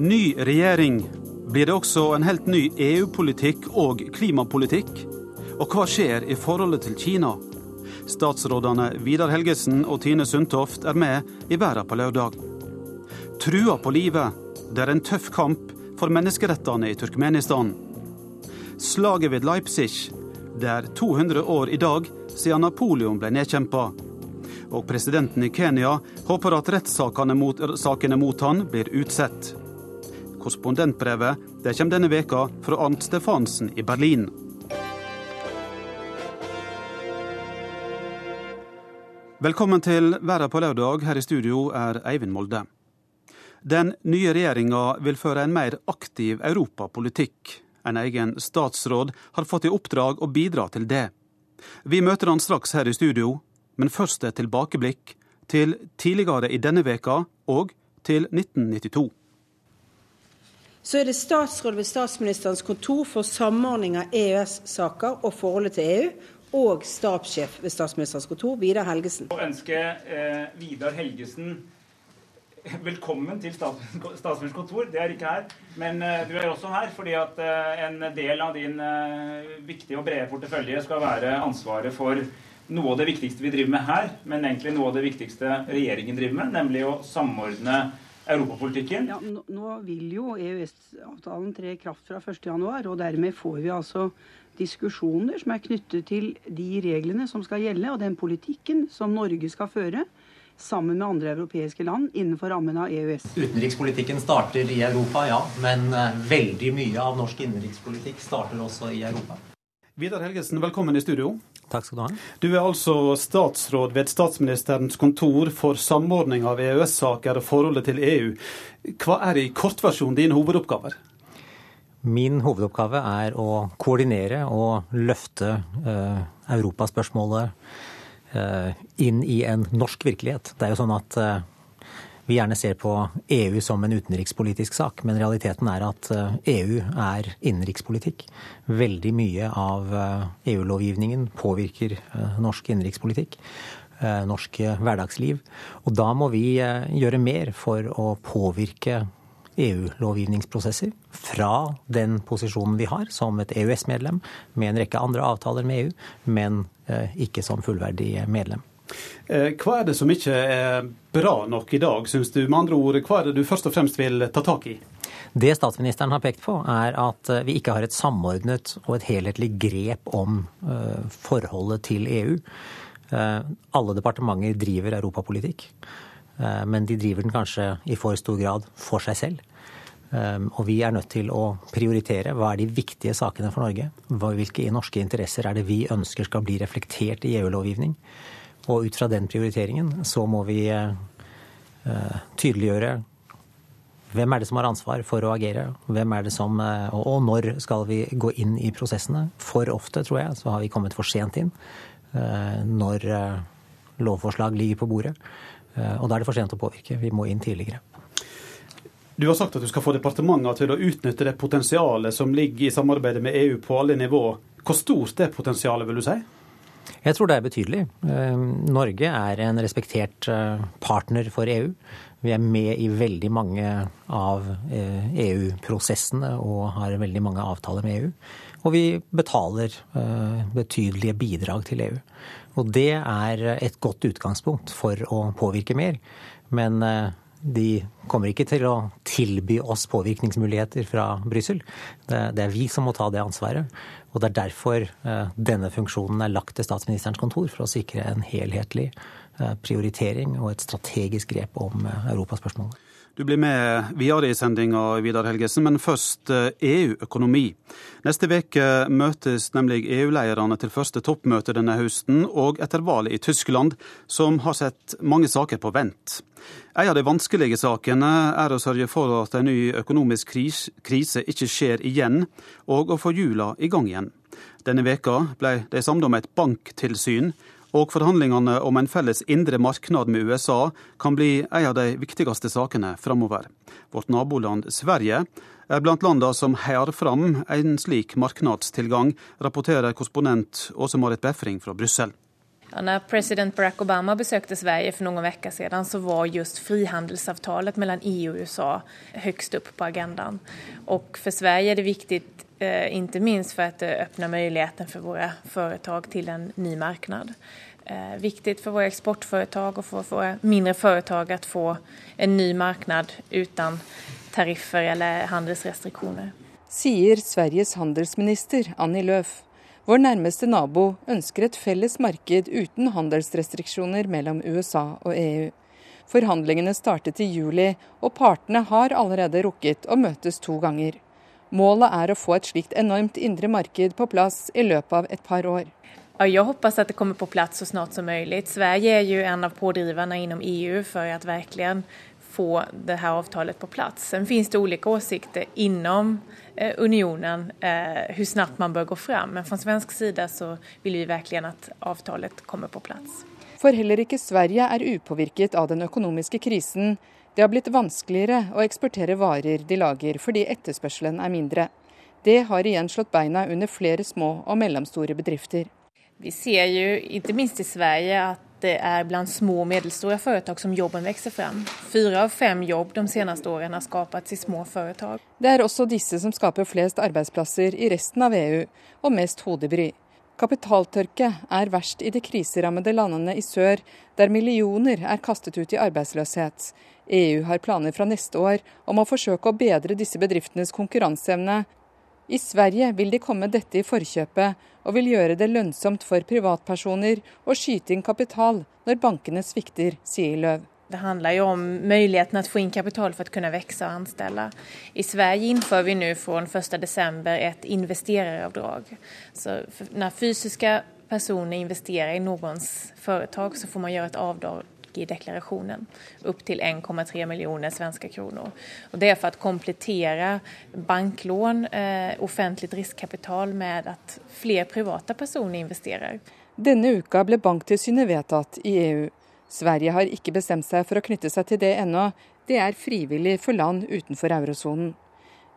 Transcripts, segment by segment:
Ny regjering. Blir det også en helt ny EU-politikk og klimapolitikk? Og hva skjer i forholdet til Kina? Statsrådene Vidar Helgesen og Tine Sundtoft er med i Verden på lørdag. Trua på livet. Det er en tøff kamp for menneskerettene i Turkmenistan. Slaget ved Leipzig. Det er 200 år i dag siden Napoleon ble nedkjempa. Og presidenten i Kenya håper at rettssakene mot, mot han blir utsatt. Korrespondentbrevet det kommer denne veka fra Arnt Stefansen i Berlin. Velkommen til Verden på lørdag. Her i studio er Eivind Molde. Den nye regjeringa vil føre en mer aktiv europapolitikk. En egen statsråd har fått i oppdrag å bidra til det. Vi møter han straks her i studio, men først et tilbakeblikk til tidligere i denne veka og til 1992. Så er det statsråd ved statsministerens kontor for samordning av EØS-saker og forholdet til EU og stabssjef ved statsministerens kontor, Vidar Helgesen. Og ønske eh, Vidar Helgesen velkommen til statsministerens kontor. Det er ikke her, men eh, du er også her fordi at eh, en del av din eh, viktige og brede portefølje skal være ansvaret for noe av det viktigste vi driver med her, men egentlig noe av det viktigste regjeringen driver med, nemlig å samordne europapolitikken. Ja, nå vil jo EØS-avtalen tre i kraft fra 1.1, og dermed får vi altså diskusjoner som er knyttet til de reglene som skal gjelde, og den politikken som Norge skal føre sammen med andre europeiske land innenfor rammen av EØS. Utenrikspolitikken starter i Europa, ja. Men eh, veldig mye av norsk innenrikspolitikk starter også i Europa. Vidar Helgesen, velkommen i studio. Takk skal Du ha. Du er altså statsråd ved statsministerens kontor for samordning av EØS-saker og forholdet til EU. Hva er i kortversjon dine hovedoppgaver? Min hovedoppgave er å koordinere og løfte eh, europaspørsmålet eh, inn i en norsk virkelighet. Det er jo sånn at uh, vi gjerne ser på EU som en utenrikspolitisk sak, men realiteten er at EU er innenrikspolitikk. Veldig mye av EU-lovgivningen påvirker norsk innenrikspolitikk norsk hverdagsliv. Og da må vi gjøre mer for å påvirke EU-lovgivningsprosesser fra den posisjonen vi har som et EØS-medlem med en rekke andre avtaler med EU, men eh, ikke som fullverdig medlem. Eh, hva er det som ikke er bra nok i dag, syns du? Med andre ord, hva er det du først og fremst vil ta tak i? Det statsministeren har pekt på, er at eh, vi ikke har et samordnet og et helhetlig grep om forholdet til EU. Alle departementer driver europapolitikk. Eh, men de driver den kanskje i for stor grad for seg selv. Eh, og vi er nødt til å prioritere hva er de viktige sakene for Norge. Hvilke norske interesser er det vi ønsker skal bli reflektert i EU-lovgivning. Og ut fra den prioriteringen så må vi eh, tydeliggjøre hvem er det som har ansvar for å agere? Hvem er det som, og når skal vi gå inn i prosessene? For ofte, tror jeg, så har vi kommet for sent inn når lovforslag ligger på bordet. Eh, og da er det for sent å påvirke. Vi må inn tidligere. Du har sagt at du skal få departementene til å utnytte det potensialet som ligger i samarbeidet med EU på alle nivå. Hvor stort er potensialet, vil du si? Jeg tror det er betydelig. Eh, Norge er en respektert eh, partner for EU. Vi er med i veldig mange av EU-prosessene e og har veldig mange avtaler med EU. Og vi betaler betydelige bidrag til EU. Og det er et godt utgangspunkt for å påvirke mer. Men eh, de kommer ikke til å tilby oss påvirkningsmuligheter fra Brussel. Det, er vi som må ta det ansvaret. Og det er derfor eh, denne funksjonen er lagt til statsministerens kontor, for å sikre en helhetlig eh, prioritering og et strategisk grep om europaspørsmålet. Du blir med videre i sendinga, Vidar Helgesen, men først EU-økonomi. Eh, e Neste uke møtes nemlig EU-lederne til første toppmøte denne høsten, og etter valget i Tyskland, som har sett mange saker på vent. En av de vanskelige sakene er å sørge for at en ny økonomisk krise ikke skjer igjen, og å få hjula i gang igjen. Denne veka ble de samlet om et banktilsyn og forhandlingene om en felles indre marknad med USA kan bli en av de viktigste sakene framover. Vårt naboland Sverige er blant landene som heier fram en slik marknadstilgang, rapporterer korrespondent Åse Marit Befring fra Brussel. Ja, när president Barack Obama besøkte Sverige for noen veckor siden, så var just frihandelsavtalet mellom EU og USA høyest opp på agendaen. Og for Sverige er det viktig, eh, ikke minst for at det åpner muligheten for våre foretak til en ny marknad. Eh, viktig for våre eksportforetak og for våre mindre foretak å få en ny marknad uten tariffer eller handelsrestriksjoner. Sier Sveriges handelsminister Annie Løf. Vår nærmeste nabo ønsker et felles marked uten handelsrestriksjoner mellom USA og EU. Forhandlingene startet i juli, og partene har allerede rukket å møtes to ganger. Målet er å få et slikt enormt indre marked på plass i løpet av et par år. Jeg håper at det kommer på plass så snart som mulig. Sverige er jo en av pådriverne innom EU for å virkelig få det her avtalet på plass. Sen finnes det ulike åsikter innom Eh, unionen eh, hur snabbt man bør gå fram. Men fra svensk side så vil vi virkelig at avtalet kommer på plass. For heller ikke Sverige er upåvirket av den økonomiske krisen. Det har blitt vanskeligere å eksportere varer de lager fordi etterspørselen er mindre. Det har igjen slått beina under flere små og mellomstore bedrifter. Vi ser jo, ikke minst i Sverige, at det er blant små og mellomstore foretak som jobben vokser frem. Fire av fem jobb de seneste årene har skapet i små foretak. Det er også disse som skaper flest arbeidsplasser i resten av EU, og mest hodebry. Kapitaltørke er verst i de kriserammede landene i sør, der millioner er kastet ut i arbeidsløshet. EU har planer fra neste år om å forsøke å bedre disse bedriftenes konkurranseevne i Sverige vil de komme dette i forkjøpet, og vil gjøre det lønnsomt for privatpersoner å skyte inn kapital når bankene svikter, sier Løv. Det handler jo om muligheten å få inn kapital for å kunne vokse og anstelle. I Sverige innfører vi nå fra 1.12. et investereravdrag. Så når fysiske personer investerer i noens foretak, så får man gjøre et avdrag i deklarasjonen. Opp til 1,3 millioner svenske kroner. Og det er for å komplettere banklån, eh, offentlig riskkapital, med at flere private personer investerer. Denne uka ble Banktilsynet vedtatt i EU. Sverige har ikke bestemt seg for å knytte seg til det ennå. Det er frivillig for land utenfor eurosonen.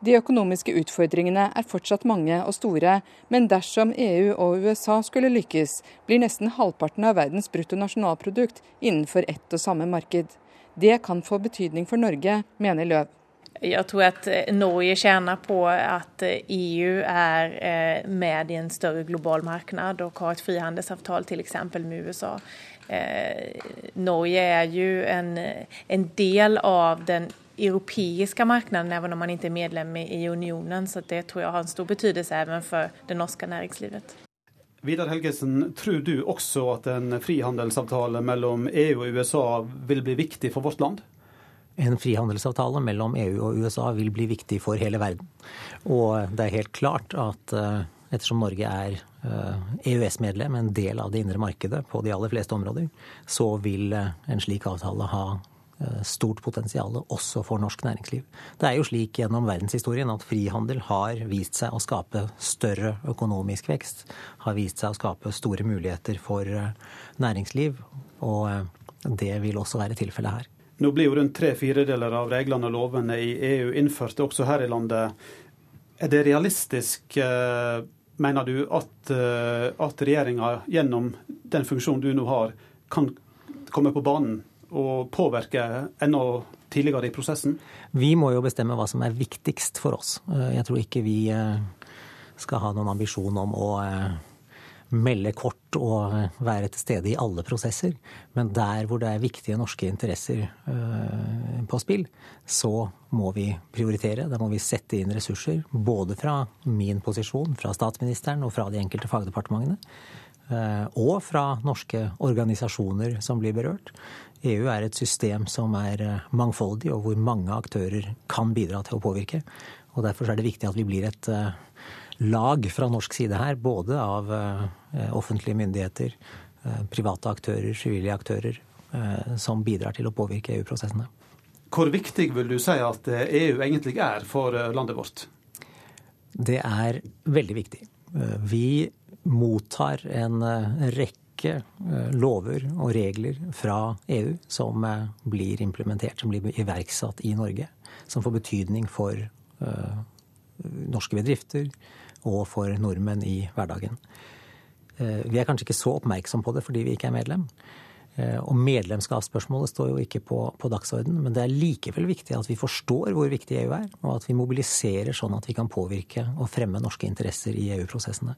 De økonomiske utfordringene er fortsatt mange og store, men dersom EU og USA skulle lykkes, blir nesten halvparten av verdens bruttonasjonalprodukt innenfor ett og samme marked. Det kan få betydning for Norge, mener Løv. Jeg tror at eh, Norge tjener på at EU eh, e er eh, med i en større global marked og har et frihandelsavtale f.eks. med USA. Norge er jo en, en del av den europeiske marknaden, även om man ikke er medlem i unionen. Så det tror jeg har en stor betydelse även for det norske næringslivet. Vidar Helgesen, tror du også at en frihandelsavtale mellom EU og USA vil bli viktig for vårt land? En frihandelsavtale mellom EU og USA vil bli viktig for hele verden. Og det er helt klart at eh, ettersom Norge er EØS-medlem, eh, e en del av det indre markedet på de aller fleste områder, så vil eh, en slik avtale ha Eh, stort potensial også for norsk næringsliv. Det er jo slik gjennom verdenshistorien at frihandel har vist seg å skape større økonomisk vekst. Har vist seg å skape store muligheter for eh, næringsliv. Og eh, det vil også være tilfellet her. Nå blir jo rundt tre firedeler av reglene og lovene i EU innført også her i landet. Er det realistisk, mener du, at, at regjeringa gjennom den funksjonen du nå har, kan komme på banen å påvirke enda tidligere i prosessen? Vi må jo bestemme hva som er viktigst for oss. Eh, jeg tror ikke vi eh, skal ha noen ambisjon om å eh, melde kort og være til stede i alle prosesser. Men der hvor det er viktige norske interesser på spill, så må vi prioritere. Da må vi sette inn ressurser. Både fra min posisjon, fra statsministeren og fra de enkelte fagdepartementene. Og fra norske organisasjoner som blir berørt. EU er et system som er eh, mangfoldig, og hvor mange aktører kan bidra til å påvirke. Og Derfor er det viktig at vi blir et eh, lag fra norsk side her, både av eh, offentlige myndigheter, private aktører, frivillige aktører, som bidrar til å påvirke EU-prosessene. Hvor viktig vil du si at EU e egentlig er for landet vårt? Det er veldig viktig. Vi mottar en rekke rekke eh, lover og regler fra EU som eh, blir implementert, som blir iverksatt i Norge. Som får betydning for norske bedrifter og for nordmenn i hverdagen. Vi er kanskje ikke så oppmerksom på det fordi vi ikke er medlem. Eh, og medlemskapsspørsmålet står jo ikke på, på dagsorden, men det er likevel viktig at vi forstår hvor viktig EU er, og at vi mobiliserer sånn at vi kan påvirke og fremme norske interesser i EU-prosessene.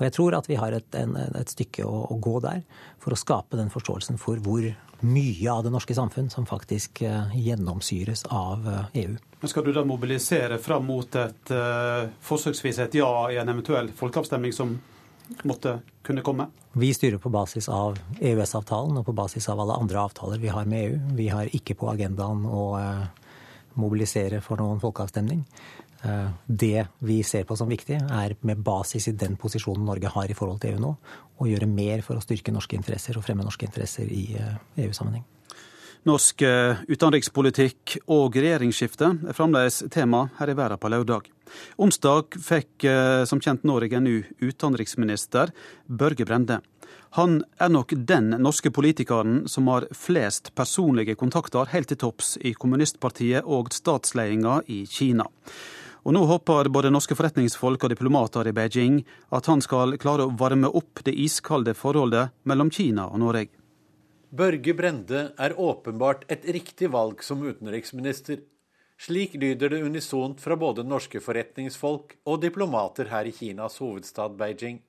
Og jeg tror at vi har et, en, et stykke å, å, gå der for å skape den forståelsen for hvor mye av det norske samfunn som faktisk uh, gjennomsyres av EU. Men Skal du da mobilisere fram mot et forsøksvis et ja i en eventuell folkeavstemning som måtte kunne komme? Vi styrer på basis av EØS-avtalen og på basis av alle andre avtaler vi har med EU. Vi har ikke på agendaen å eh, mobilisere for noen folkeavstemning. Eh, det vi ser på som viktig, er med basis i den posisjonen Norge har i forhold til EU nå, å gjøre mer for å styrke norske interesser og fremme norske interesser i eh, EU-sammenheng. Norsk utenrikspolitikk og regjeringsskifte er fremdeles tema her i verden på lørdag. Onsdag fikk eh, som kjent Norge en utenriksminister, Børge Brende. Han er nok den norske politikeren som har flest personlige kontakter helt til topps i kommunistpartiet og statsledelsen i Kina. Og Nå håper både norske forretningsfolk og diplomater i Beijing at han skal klare å varme opp det iskalde forholdet mellom Kina og Norge. Børge Brende er åpenbart et riktig valg som utenriksminister. Slik lyder det unisont fra både norske forretningsfolk og diplomater her i Kinas hovedstad Beijing.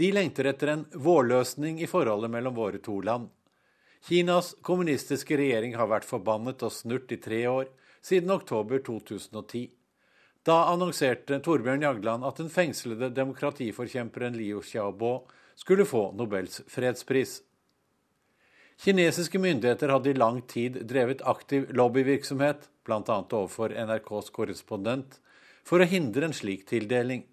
De lengter etter en vårløsning i forholdet mellom våre to land. Kinas kommunistiske regjering har vært forbannet og snurt i tre år, siden oktober 2010. Da annonserte Torbjørn Jagland at den fengslede demokratiforkjemperen Liu Xiaobo skulle få Nobels fredspris. Kinesiske myndigheter hadde i lang tid drevet aktiv lobbyvirksomhet, bl.a. overfor NRKs korrespondent, for å hindre en slik tildeling.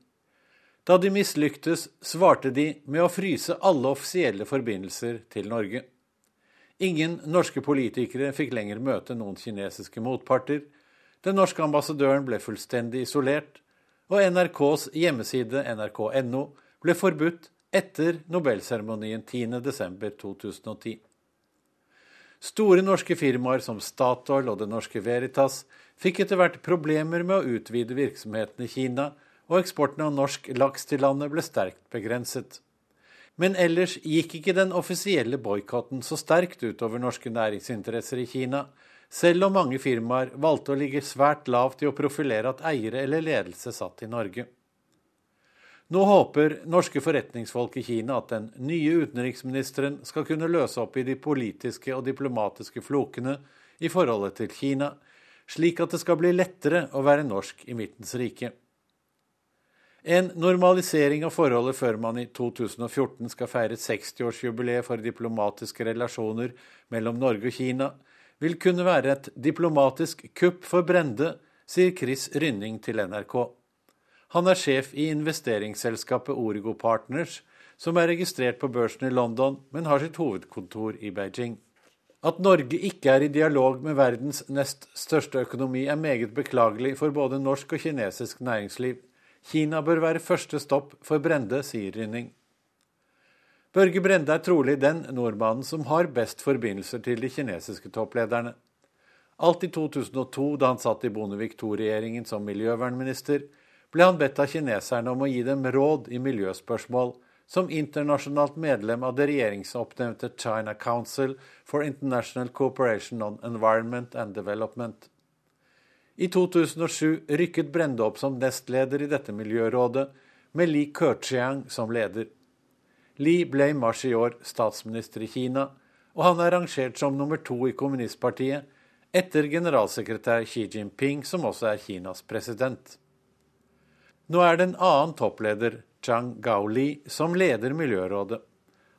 Da de mislyktes, svarte de med å fryse alle offisielle forbindelser til Norge. Ingen norske politikere fikk lenger møte noen kinesiske motparter, den norske ambassadøren ble fullstendig isolert, og NRKs hjemmeside nrk.no ble forbudt etter Nobelseremonien 10.12.2010. Store norske firmaer som Statoil og Det Norske Veritas fikk etter hvert problemer med å utvide virksomheten i Kina, og eksporten av norsk laks til landet ble sterkt begrenset. Men ellers gikk ikke den offisielle boikotten så sterkt utover norske næringsinteresser i Kina, selv om mange firmaer valgte å ligge svært lavt i å profilere at eiere eller ledelse satt i Norge. Nå håper norske forretningsfolk i Kina at den nye utenriksministeren skal kunne løse opp i de politiske og diplomatiske flokene i forholdet til Kina, slik at det skal bli lettere å være norsk i Midtens rike. En normalisering av forholdet før man i 2014 skal feire 60-årsjubileet for diplomatiske relasjoner mellom Norge og Kina, vil kunne være et diplomatisk kupp for Brende, sier Chris Rynning til NRK. Han er sjef i investeringsselskapet Origo Partners, som er registrert på børsen i London, men har sitt hovedkontor i Beijing. At Norge ikke er i dialog med verdens nest største økonomi, er meget beklagelig for både norsk og kinesisk næringsliv. Kina bør være første stopp for Brende, sier Rynning. Børge Brende er trolig den nordmannen som har best forbindelser til de kinesiske topplederne. Alt i 2002, da han satt i Bondevik II-regjeringen som miljøvernminister, ble han bedt av kineserne om å gi dem råd i miljøspørsmål, som internasjonalt medlem av det regjeringsoppnevnte China Council for International Cooperation on Environment and Development. I 2007 rykket Brende opp som nestleder i dette miljørådet, med Li Keqiang som leder. Li ble i mars i år statsminister i Kina, og han er rangert som nummer to i kommunistpartiet, etter generalsekretær Xi Jinping, som også er Kinas president. Nå er det en annen toppleder, Zhang Gaoli, som leder Miljørådet.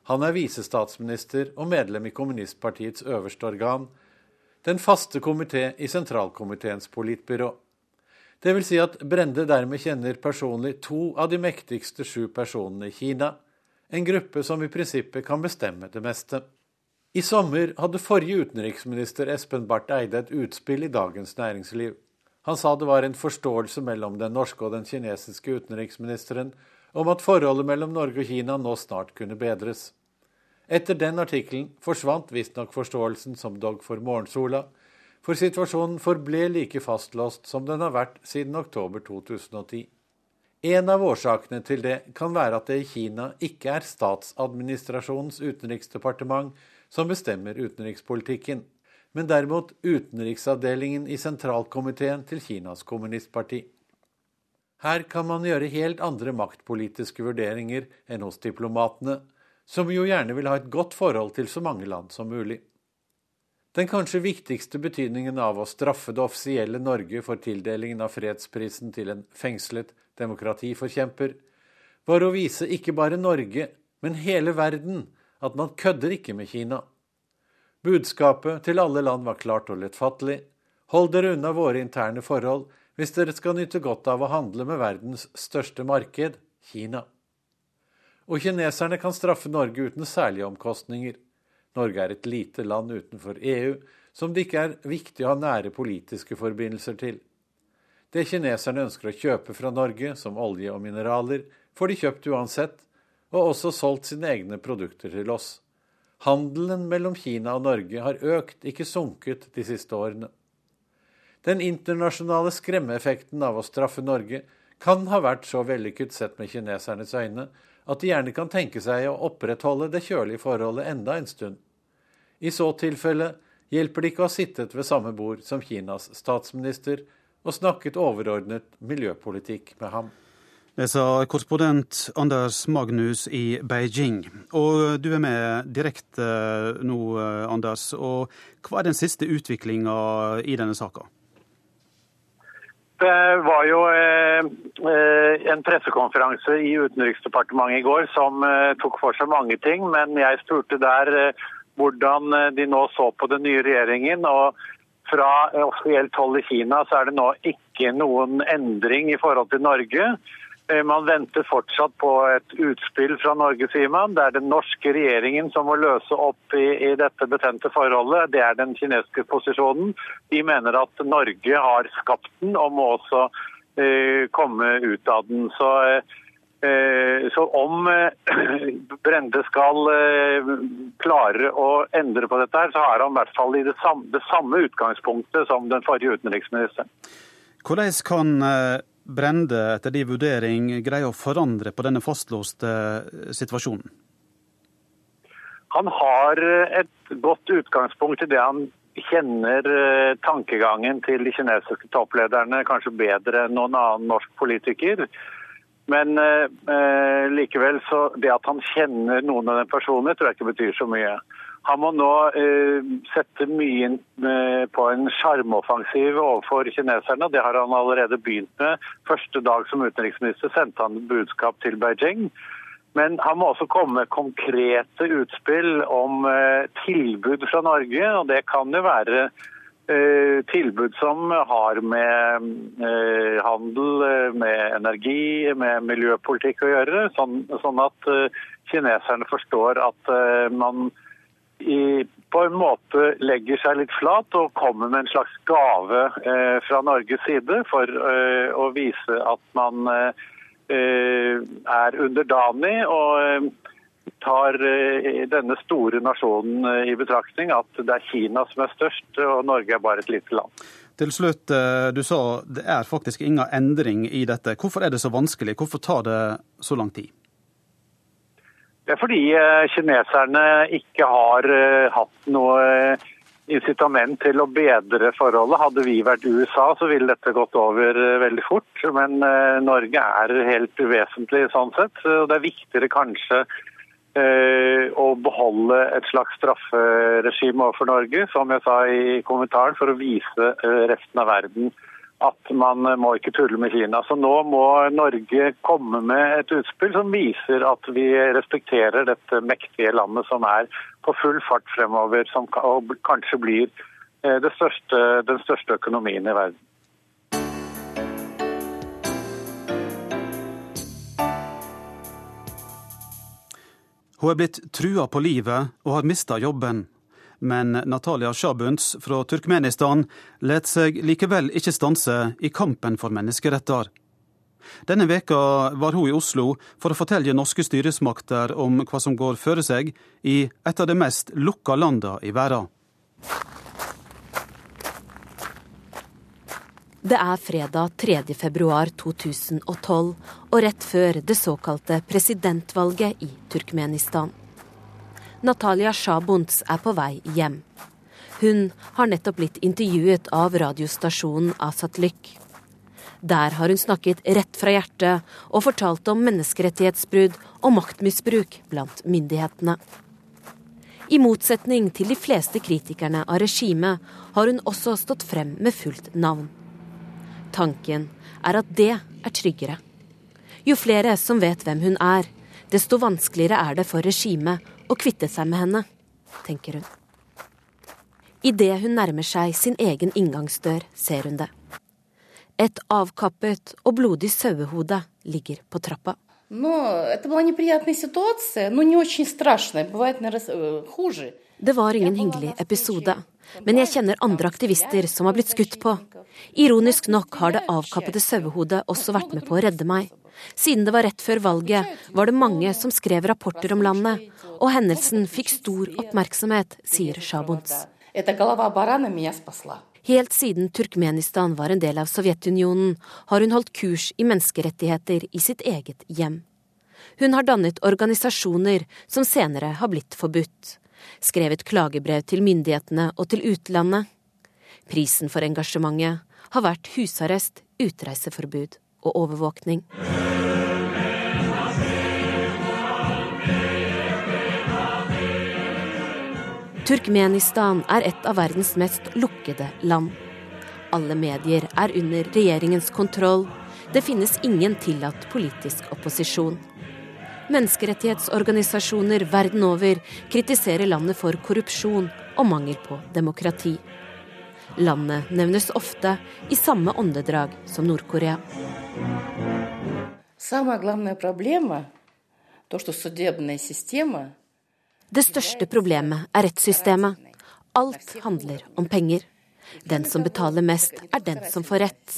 Han er visestatsminister og medlem i kommunistpartiets øverste organ, den faste komité i sentralkomiteens politbyrå. Det vil si at Brende dermed kjenner personlig to av de mektigste sju personene i Kina, en gruppe som i prinsippet kan bestemme det meste. I sommer hadde forrige utenriksminister Espen Barth Eide et utspill i Dagens Næringsliv. Han sa det var en forståelse mellom den norske og den kinesiske utenriksministeren om at forholdet mellom Norge og Kina nå snart kunne bedres. Etter den artikkelen forsvant visstnok forståelsen som dog for morgensola, for situasjonen forble like fastlåst som den har vært siden oktober 2010. En av årsakene til det kan være at det i Kina ikke er statsadministrasjonens utenriksdepartement som bestemmer utenrikspolitikken, men derimot utenriksavdelingen i sentralkomiteen til Kinas kommunistparti. Her kan man gjøre helt andre maktpolitiske vurderinger enn hos diplomatene, som jo gjerne vil ha et godt forhold til så mange land som mulig. Den kanskje viktigste betydningen av å straffe det offisielle Norge for tildelingen av fredsprisen til en fengslet demokratiforkjemper, var å vise ikke bare Norge, men hele verden, at man kødder ikke med Kina. Budskapet til alle land var klart og lettfattelig. Hold dere unna våre interne forhold hvis dere skal nyte godt av å handle med verdens største marked, Kina. Og kineserne kan straffe Norge uten særlige omkostninger. Norge er et lite land utenfor EU som det ikke er viktig å ha nære politiske forbindelser til. Det kineserne ønsker å kjøpe fra Norge, som olje og mineraler, får de kjøpt uansett, og også solgt sine egne produkter til oss. Handelen mellom Kina og Norge har økt, ikke sunket, de siste årene. Den internasjonale skremmeeffekten av å straffe Norge kan ha vært så vellykket sett med kinesernes øyne at de gjerne kan tenke seg å opprettholde det kjølige forholdet enda en stund. I så tilfelle hjelper det ikke å ha sittet ved samme bord som Kinas statsminister og snakket overordnet miljøpolitikk med ham. Det sa korrespondent Anders Magnus i Beijing. Og du er med direkte nå, Anders. Og hva er den siste utviklinga i denne saka? Det var jo eh, eh, en pressekonferanse i Utenriksdepartementet i går som eh, tok for seg mange ting. Men jeg spurte der hvordan de nå så på den nye regjeringen. og Fra offisielt hold i Kina så er det nå ikke noen endring i forhold til Norge. Eh, man venter fortsatt på et utspill fra Norge, sier man. Det er den norske regjeringen som må løse opp i, i dette betente forholdet. Det er den kinesiske posisjonen. De mener at Norge har skapt den og må også uh, komme ut av den. Så, uh, så om uh, Brende skal klare å endre på dette, her, så har han i hvert fall i det samme, det samme utgangspunktet som den forrige utenriksministeren. Hvordan kan Brende etter din vurdering greier å forandre på denne fastlåste eh, situasjonen? Han har eh, et godt utgangspunkt i det han kjenner eh, tankegangen til de kinesiske topplederne kanskje bedre enn noen annen norsk politiker. Men eh, likevel, så det at han kjenner noen av de personene, tror jeg ikke betyr så mye. Han må nå uh, sette mye inn uh, på en sjarmoffensiv overfor kineserne. Det har han allerede begynt med. Første dag som utenriksminister sendte han budskap til Beijing. Men han må også komme med konkrete utspill om uh, tilbud fra Norge. Og det kan jo være tilbud som har med handel, med energi, med miljøpolitikk å gjøre. Sånn, sånn at kineserne forstår at man i, på en måte legger seg litt flat og kommer med en slags gave eh, fra Norges side for eh, å vise at man eh, eh er underdanig og eh, tar eh, denne store nasjonen i betraktning, at det er Kina som er størst og Norge er bare et lite land. Til slutt, du sa det er faktisk ingen endring i dette. Hvorfor er det så vanskelig? Hvorfor tar det så lang tid? Det er fordi eh, kineserne ikke har eh, hatt noe eh, incitament til å bedre forholdet. Hadde vi vært USA, så ville dette gått over veldig fort. Men Norge er helt uvesentlig sånn sett. Det er viktigere kanskje å beholde et slags strafferegime overfor Norge, som jeg sa i kommentaren, for å vise resten av verden at man må ikke tulle med Kina. Så nå må Norge komme med et utspill som viser at vi respekterer dette mektige landet som er på full fart fremover, som kanskje blir eh, største, den største økonomien i verden. Hun er blitt trua på livet og har mista jobben men Natalia Sjabunds fra Turkmenistan lar seg likevel ikke stanse i kampen for menneskeretter. Denne veka var hun i Oslo for å fortelle norske styresmakter om hva som går føre seg i et av de mest lukka landa i verden. Det er fredag 3. februar 2012 og rett før det såkalte presidentvalget i Turkmenistan. Natalia Shabunts er på vei hjem. Hun har nettopp blitt intervjuet av radiostasjonen Asatlyk. Der har hun snakket rett fra hjertet og fortalt om menneskerettighetsbrudd og maktmisbruk blant myndighetene. I motsetning til de fleste kritikerne av regimet har hun også stått frem med fullt navn. Tanken er at det er tryggere. Jo flere som vet hvem hun er, desto vanskeligere er det for regimet å kvitte seg med henne, tenker hun. Idet hun nærmer seg sin egen inngangsdør, ser hun det. Et avkappet og blodig sauehode ligger på trappa. Det var ingen hyggelig episode, men jeg kjenner andre aktivister som har blitt skutt på. Ironisk nok har det avkappede sauehodet også vært med på å redde meg. Siden det var rett før valget, var det mange som skrev rapporter om landet, og hendelsen fikk stor oppmerksomhet, sier Shabunts. Helt siden Turkmenistan var en del av Sovjetunionen, har hun holdt kurs i menneskerettigheter i sitt eget hjem. Hun har dannet organisasjoner som senere har blitt forbudt skrevet klagebrev til myndighetene og til utlandet. Prisen for engasjementet har vært husarrest, utreiseforbud og overvåkning. Turkmenistan er et av verdens mest lukkede land. Alle medier er under regjeringens kontroll. Det finnes ingen tillatt politisk opposisjon. Menneskerettighetsorganisasjoner verden over kritiserer landet for korrupsjon og mangel på demokrati. Landet nevnes ofte i samme åndedrag som Nord-Korea. Det største problemet er rettssystemet. Alt handler om penger. Den som betaler mest, er den som får rett.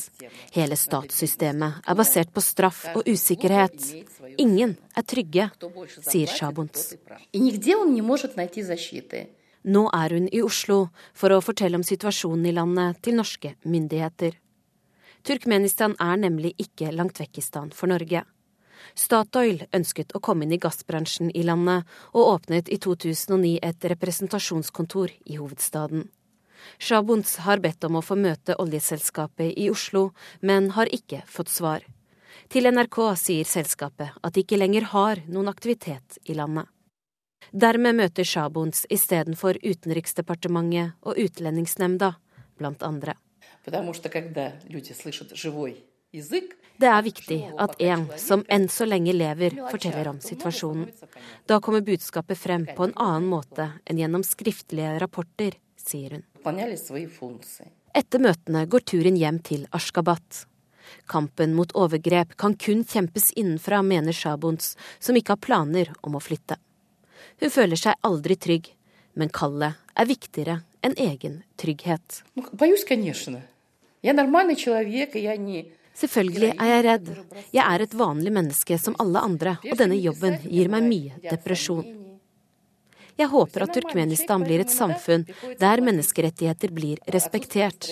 Hele statssystemet er basert på straff og usikkerhet. Ingen er trygge, sier Shabunts. Nå er hun i Oslo for å fortelle om situasjonen i landet til norske myndigheter. Turkmenistan er nemlig ikke langt vekk i stand for Norge. Statoil ønsket å komme inn i gassbransjen i landet, og åpnet i 2009 et representasjonskontor i hovedstaden. Shabuns har bedt om å få møte oljeselskapet i Oslo, men har ikke fått svar. Til NRK sier selskapet at de ikke lenger har noen aktivitet i landet. Dermed møter Shabuns istedenfor Utenriksdepartementet og Utlendingsnemnda, blant andre. Det er viktig at en som enn så lenge lever, forteller om situasjonen. Da kommer budskapet frem på en annen måte enn gjennom skriftlige rapporter, sier hun. Etter møtene går turen hjem til Ashgabat. Kampen mot overgrep kan kun kjempes innenfra, mener Shabuns, som ikke har planer om å flytte. Hun føler seg aldri trygg, men kallet er viktigere enn egen trygghet. Selvfølgelig er jeg redd. Jeg er et vanlig menneske som alle andre, og denne jobben gir meg mye depresjon. Jeg håper at Turkmenistan blir et samfunn der menneskerettigheter blir respektert.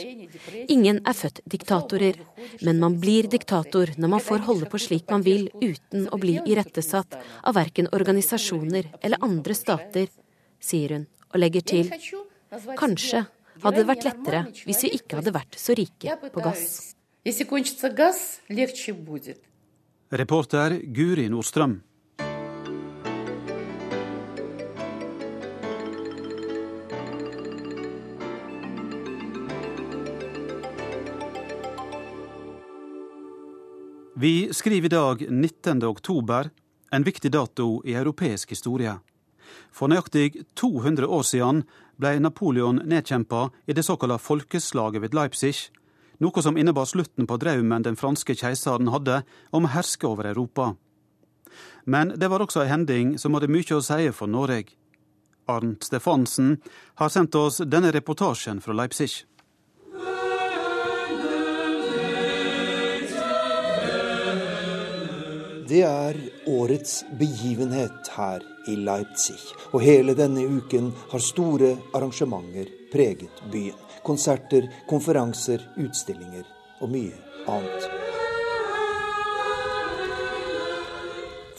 Ingen er født diktatorer, men man blir diktator når man får holde på slik man vil uten å bli irettesatt av verken organisasjoner eller andre stater, sier hun og legger til kanskje hadde det vært lettere hvis vi ikke hadde vært så rike på gass. Reporter Guri Nordstrøm. Vi skriver i dag 19. oktober, en viktig dato i europeisk historie. For nøyaktig 200 år siden ble Napoleon nedkjempa i det såkalte folkeslaget ved Leipzig, noe som innebar slutten på drømmen den franske keiseren hadde om å herske over Europa. Men det var også ei hending som hadde mye å si for Norge. Arnt Stefansen har sendt oss denne reportasjen fra Leipzig. Det er årets begivenhet her i Leipzig, og hele denne uken har store arrangementer preget byen. Konserter, konferanser, utstillinger og mye annet.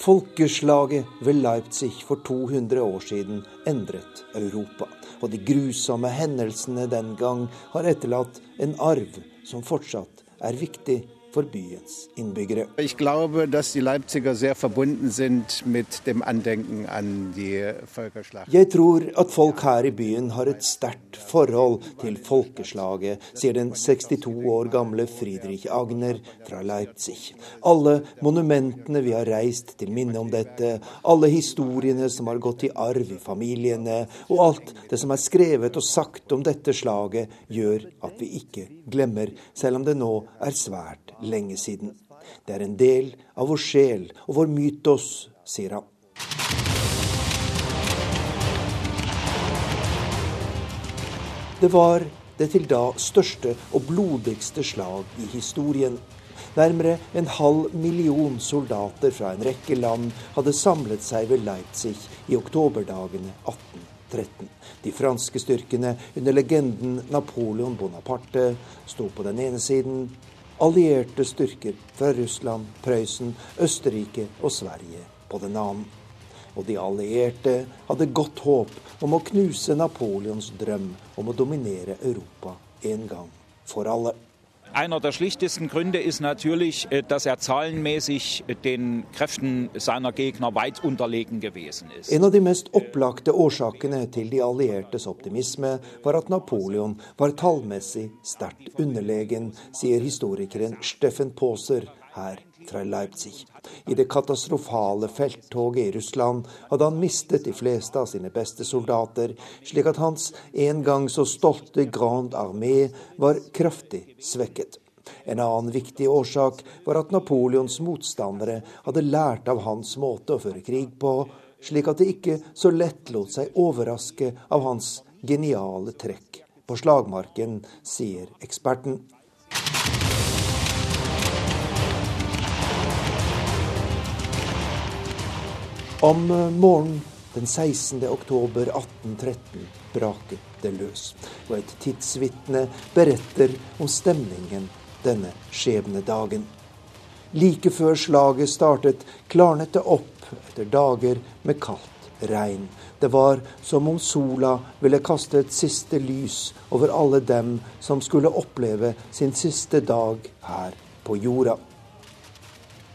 Folkeslaget ved Leipzig for 200 år siden endret Europa. Og de grusomme hendelsene den gang har etterlatt en arv som fortsatt er viktig for byens innbyggere. Jeg tror at Leipziger sehr verbunden sind mit dem Andenken an die Völkerschlacht. Jeg tror at folk her i byen har et sterkt forhold til folkeslaget, sier den 62 år gamle Friedrich Agner fra Leipzig. Alle monumentene vi har reist til minne om dette, alle historiene som har gått i arv i familiene, og alt det som er skrevet og sagt om dette slaget, gjør at vi ikke glemmer, selv om det nå er svært lenge siden. Det er en del av vår sjel og vår mytos, sier han. Det var det til da største og blodigste slag i historien. Nærmere en halv million soldater fra en rekke land hadde samlet seg ved Leipzig i oktoberdagene 1813. De franske styrkene under legenden Napoleon Bonaparte sto på den ene siden, allierte styrker fra Russland, Prøysen, Østerrike og Sverige på den annen. Og de allierte hadde godt håp om å knuse Napoleons drøm om å dominere Europa en gang for alle. Einer der schlichtesten Gründe ist natürlich, äh, dass er zahlenmäßig den Kräften seiner Gegner weit unterlegen gewesen ist. En av de mest opplagte årsakene til de alliertes optimisme var at Napoleon var tallmessig sterkt underlegen, sier historikeren Steffen Pauser her fra Leipzig. I det katastrofale felttoget i Russland hadde han mistet de fleste av sine beste soldater, slik at hans en gang så stolte Grand Armé var kraftig svekket. En annen viktig årsak var at Napoleons motstandere hadde lært av hans måte å føre krig på, slik at de ikke så lett lot seg overraske av hans geniale trekk på slagmarken, sier eksperten. Om morgenen den 16. oktober 1813 braket det løs, og et tidsvitne beretter om stemningen denne skjebnedagen. Like før slaget startet, klarnet det opp etter dager med kaldt regn. Det var som om sola ville kaste et siste lys over alle dem som skulle oppleve sin siste dag her på jorda.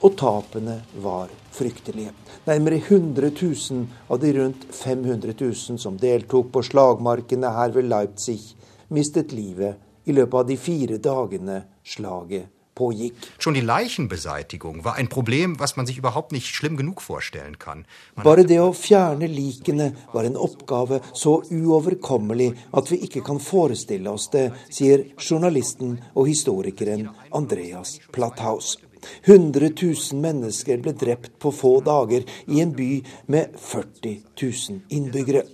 Og tapene var fryktelige. Nærmere 100 000 av de rundt 500 000 som deltok på slagmarkene her ved Leipzig, mistet livet i løpet av de fire dagene slaget pågikk. Schon die Leichenbeseitigung war ein Problem, was man sich überhaupt nicht schlimm genug vorstellen kann. Man Bare det å fjerne likene var en oppgave så uoverkommelig at vi ikke kan forestille oss det, sier journalisten og historikeren Andreas Platthaus. 100 000 mennesker ble drept på få dager i en by med 40 000 innbyggere.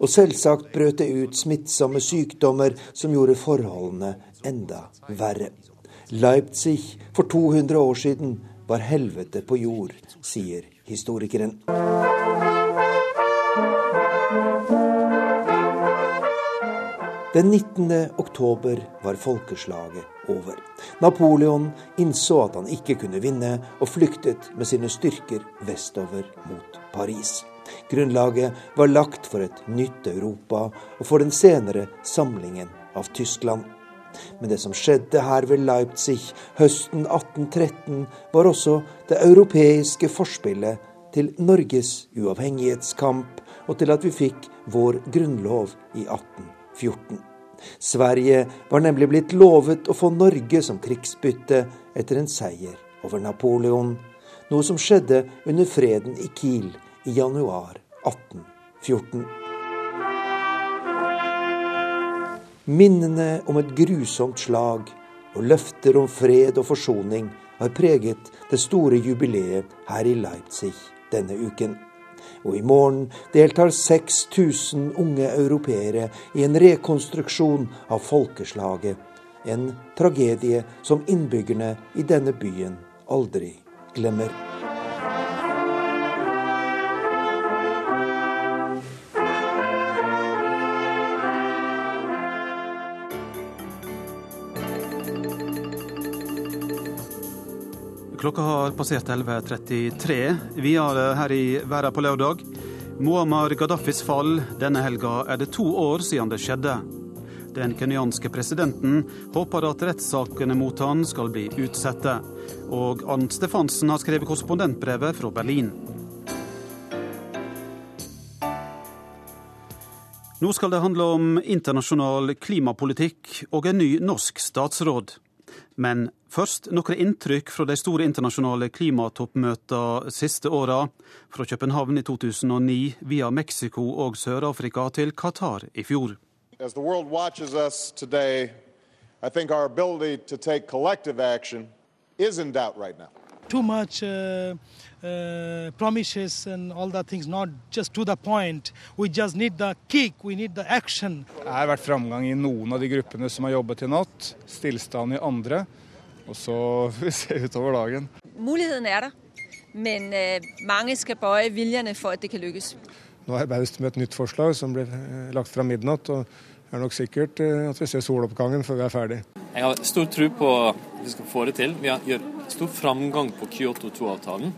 Og selvsagt brøt det ut smittsomme sykdommer som gjorde forholdene enda verre. Leipzig for 200 år siden var helvete på jord, sier historikeren. Den 19. oktober var folkeslaget over. Napoleon innså at han ikke kunne vinne, og flyktet med sine styrker vestover mot Paris. Grunnlaget var lagt for et nytt Europa og for den senere samlingen av Tyskland. Men det som skjedde her ved Leipzig høsten 1813, var også det europeiske forspillet til Norges uavhengighetskamp, og til at vi fikk vår grunnlov i 1814. Sverige var nemlig blitt lovet å få Norge som krigsbytte etter en seier over Napoleon, noe som skjedde under freden i Kiel i januar 1814. Minnene om et grusomt slag og løfter om fred og forsoning har preget det store jubileet her i Leipzig denne uken. Og i morgen deltar 6000 unge europeere i en rekonstruksjon av folkeslaget. En tragedie som innbyggerne i denne byen aldri glemmer. Klokka har passert 11.33. Videre her i Verden på lørdag. Muammar Gaddafis fall. Denne helga er det to år siden det skjedde. Den kenyanske presidenten håper at rettssakene mot han skal bli utsatte. Og Arnt Stefansen har skrevet korrespondentbrevet fra Berlin. Nå skal det handle om internasjonal klimapolitikk og en ny norsk statsråd. Men først noen inntrykk fra de store internasjonale klimatoppmøtene siste åra. Fra København i 2009 via Mexico og Sør-Afrika til Qatar i fjor. As the world watches us today, I think our ability to take collective action is in doubt right now. Too much uh... Uh, promises and all that things, not just to the point. We just need the kick, we need the action. Det har vært framgang i noen av de gruppene som har jobbet i natt, stillstand i andre. Og så får vi se utover dagen. Muligheten er der, men uh, mange skal bøye viljene for at det kan lykkes. Nå er Baust med et nytt forslag som ble uh, lagt fra midnatt. og det er nok sikkert at vi ser soloppgangen før vi er ferdig. Jeg har stor tro på at vi skal få det til. Vi gjort stor framgang på Kyoto 2-avtalen.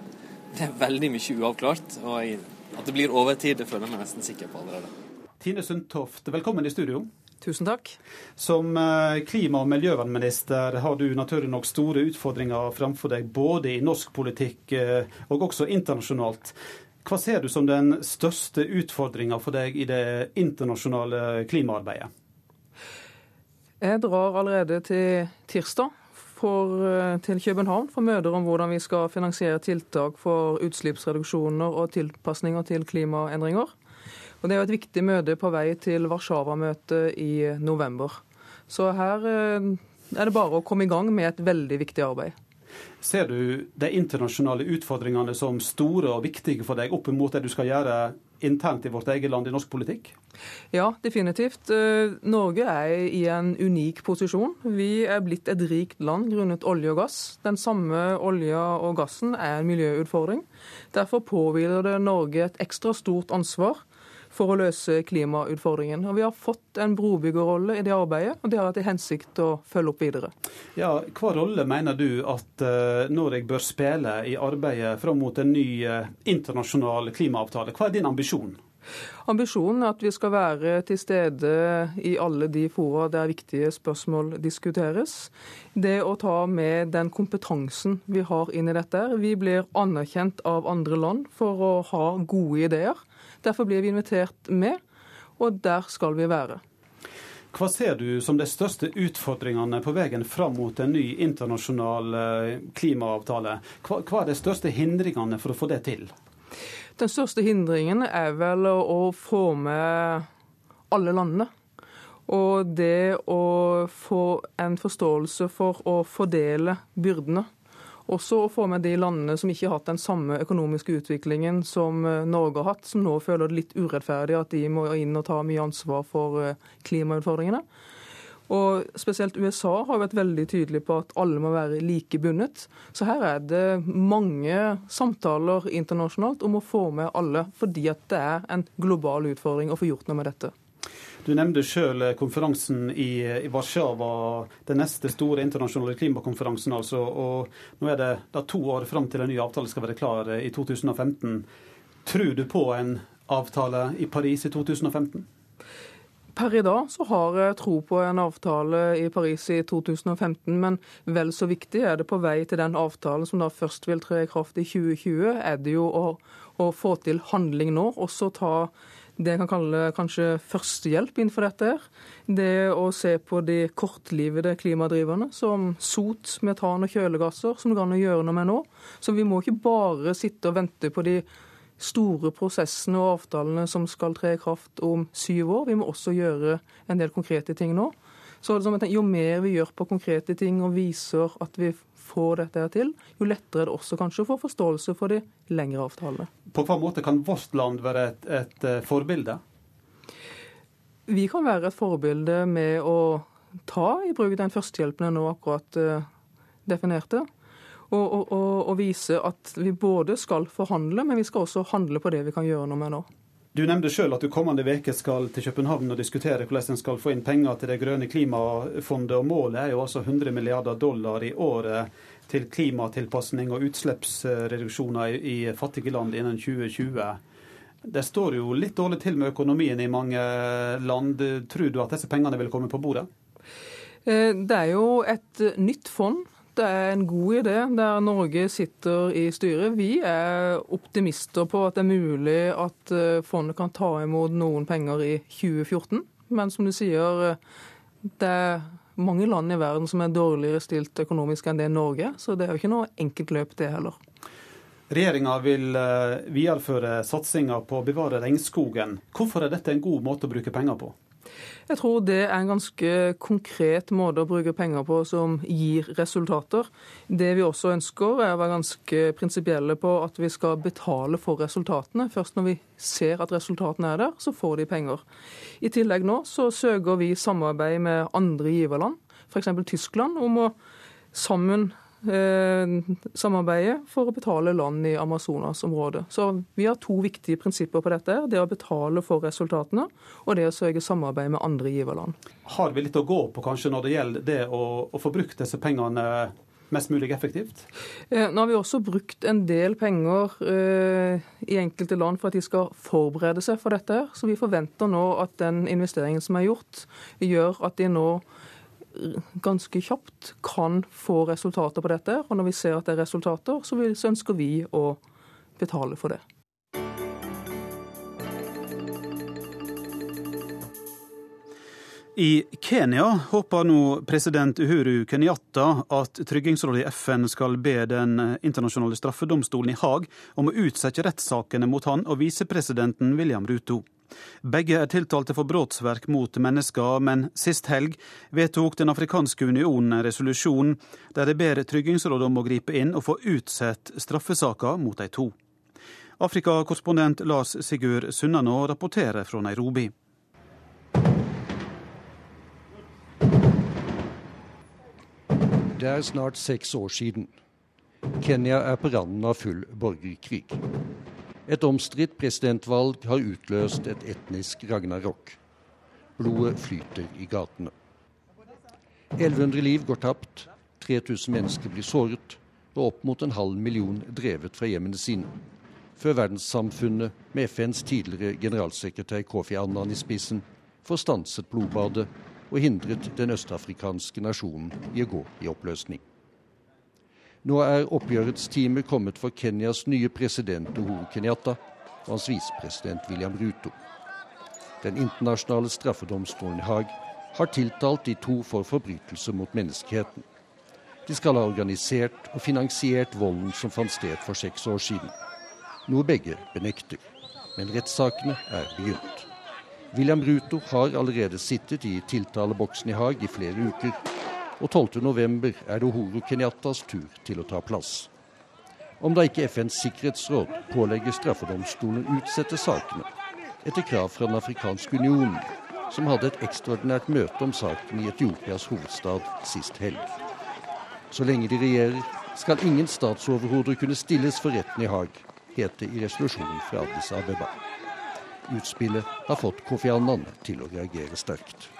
Det er veldig mye uavklart. og At det blir overtid, det føler jeg meg nesten sikker på allerede. Tine Sundtoft, velkommen i studio. Tusen takk. Som eh, klima- og miljøvernminister har du naturlig nok store utfordringer framfor deg, både i norsk politikk eh, og også internasjonalt. Hva ser du som den største utfordringa for deg i det internasjonale klimaarbeidet? Jeg drar allerede til tirsdag for, eh, til København for møter om hvordan vi skal finansiere tiltak for utslippsreduksjoner og tilpasninger til klimaendringer. Og Det er jo et viktig møte på vei til Warszawa-møtet i november. Så her eh, er det bare å komme i gang med et veldig viktig arbeid. Ser du de internasjonale utfordringene som store og viktige for deg opp mot det du skal gjøre internt i vårt eget land i norsk politikk? Ja, definitivt. Eh, Norge er i en unik posisjon. Vi er blitt et rikt land grunnet olje og gass. Den samme olja og gassen er en miljøutfordring. Derfor påhviler det Norge et ekstra stort ansvar for å løse klimautfordringen. Og Vi har fått en brobyggerrolle i det arbeidet, og det har jeg til hensikt å følge opp videre. Ja, Hva rolle mener du at uh, Norge bør spille i arbeidet fram mot en ny uh, internasjonal klimaavtale? Hva er din ambisjon? Ambisjonen er at vi skal være til stede i alle de fora der viktige spørsmål diskuteres. Det å ta med den kompetansen vi har inn i dette. Vi blir anerkjent av andre land for å ha gode ideer. Derfor blir vi invitert med, og der skal vi være. Hva ser du som de største utfordringene på veien fram mot en ny internasjonal eh, klimaavtale? Hva, hva er de største hindringene for å få det til? Den største hindringen er vel å få med alle landene. Og det å få en forståelse for å fordele byrdene. Også å få med de landene som ikke har hatt den samme økonomiske utviklingen som eh, Norge har hatt, som nå føler det litt urettferdig at de må inn og ta mye ansvar for eh, klimautfordringene. Og Spesielt USA har vært veldig tydelig på at alle må være like bundet. Så her er det mange samtaler internasjonalt om å få med alle, fordi at det er en global utfordring å få gjort noe med dette. Du nevnte sjøl konferansen i, i, Warszawa, den neste store internasjonale klimakonferansen. altså, og Nå er det da to år fram til en ny avtale skal være klar i 2015. Tror du på en avtale i Paris i 2015? Per i dag så har jeg tro på en avtale i Paris i 2015, men vel så viktig er det på vei til den avtalen som da først vil tre i kraft i 2020, er det jo å, å få til handling nå. Også ta det jeg kan kalle kanskje førstehjelp innenfor dette. Det å se på de kortlivede klimadriverne, som sot, metan og kjølegasser, som det går an å gjøre noe med nå. Så vi må ikke bare sitte og vente på de store prosessene og avtalene som skal tre i kraft om syv år. Vi må også gjøre en del konkrete ting nå. Så Jo mer vi gjør på konkrete ting og viser at vi får dette til, jo lettere er det også kanskje å få forståelse for de lengre avtalene. På hva måte kan vårt land være et, et eh, forbilde? Vi kan være et forbilde med å ta i bruk den førstehjelpen jeg nå akkurat uh, definerte. Og, og, og, og, vise at vi både skal forhandle, men vi skal også handle på det vi kan gjøre noe med nå. Du nevnte sjøl at du kommende uke skal til København og diskutere hvordan en skal få inn penger til det grønne klimafondet. og Målet er jo altså 100 milliarder dollar i året til klimatilpasning og utslippsreduksjoner i fattige land innen 2020. Det står jo litt dårlig til med økonomien i mange land. Tror du at disse pengene vil komme på bordet? Eh, det er jo et nytt fond det er en god idé der Norge sitter i styret. Vi er optimister på at det er mulig at eh, fondet kan ta imot noen penger i 2014. Men som du sier, eh, det er mange land i verden som er dårligere stilt økonomisk enn det Norge, så det er jo ikke noe enkelt løp, det heller. Regjeringa vil eh, videreføre satsinga på å bevare regnskogen. Hvorfor er dette en god måte å bruke penger på? Jeg tror det er en ganske konkret måte å bruke penger på som gir resultater. Det vi også ønsker, er å være ganske prinsipielle på at vi skal betale for resultatene. Først når vi ser at resultatene er der, så får de penger. I tillegg nå så søker vi samarbeid med andre giverland, f.eks. Tyskland, om å sammen samarbeidet for å betale land i Amazonas-området. Så vi har to viktige prinsipper på dette. Det å betale for resultatene, og det å sørge samarbeid med andre giverland. Har vi litt å gå på kanskje når det gjelder det å, å få brukt disse pengene mest mulig effektivt? Eh, nå har vi også brukt en del penger eh, i enkelte land for at de skal forberede seg for dette. Så vi forventer nå at den investeringen som er gjort, gjør at de nå ganske kjapt kan få resultater på dette. Og når vi ser at det er resultater, så, ønsker vi å betale for det. I Kenya håper nå president Uhuru Kenyatta at Tryggingsrådet i FN skal be Den internasjonale straffedomstolen i Haag om å utsette rettssakene mot han og visepresidenten William Ruto. Begge er tiltalte for brotsverk mot mennesker, men sist helg vedtok Den afrikanske unionen en resolusjon der de ber Tryggingsrådet om å gripe inn og få utsatt straffesaker mot de to. Afrikakorrespondent Lars Sigurd Sunnanå rapporterer fra Nairobi. Det er snart seks år siden. Kenya er på randen av full borgerkrig. Et omstridt presidentvalg har utløst et etnisk ragnarok. Blodet flyter i gatene. 1100 liv går tapt, 3000 mennesker blir såret, og opp mot en halv million drevet fra hjemmene sine. Før verdenssamfunnet, med FNs tidligere generalsekretær Kofi Annan i spissen, får stanset blodbadet og hindret den østafrikanske nasjonen i å gå i oppløsning. Nå er oppgjørets time kommet for Kenyas nye president Uhuru Kenyatta og hans visepresident William Ruto. Den internasjonale straffedomstolen i Haag har tiltalt de to for forbrytelser mot menneskeheten. De skal ha organisert og finansiert volden som fant sted for seks år siden. Noe begge benekter. Men rettssakene er begynt. William Ruto har allerede sittet i tiltaleboksen i Haag i flere uker og 12.11 er det Uhuru Kenyattas tur til å ta plass. Om da ikke FNs sikkerhetsråd pålegger straffedomstolen utsette sakene, etter krav fra Den afrikanske unionen, som hadde et ekstraordinært møte om saken i Etiopias hovedstad sist helg. Så lenge de regjerer, skal ingen statsoverhoder kunne stilles for retten i Haag, het det i resolusjonen fra Addis Abeba. Utspillet har fått Kofi Annan til å reagere sterkt.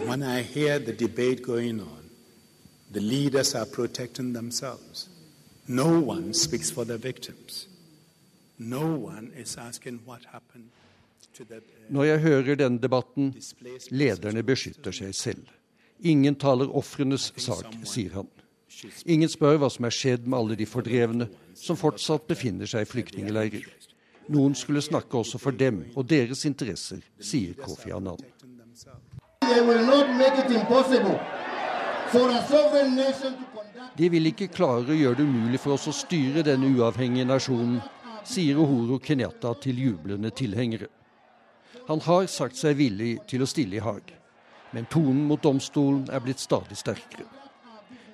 When I hear the debate going on, the leaders are protecting themselves. No one speaks for the victims. No one is asking what happened to the, uh, Når jeg hører denne debatten, lederne beskytter seg selv. Ingen taler ofrenes sak, sier han. Ingen spør hva som er skjedd med alle de fordrevne som fortsatt befinner seg i flyktningleirer. Noen skulle snakke også for dem og deres interesser, sier Kofi Annan. De vil ikke klare å gjøre det umulig for oss å styre denne uavhengige nasjonen, sier Uhuru Kenyatta til jublende tilhengere. Han har sagt seg villig til å stille i Haag, men tonen mot domstolen er blitt stadig sterkere.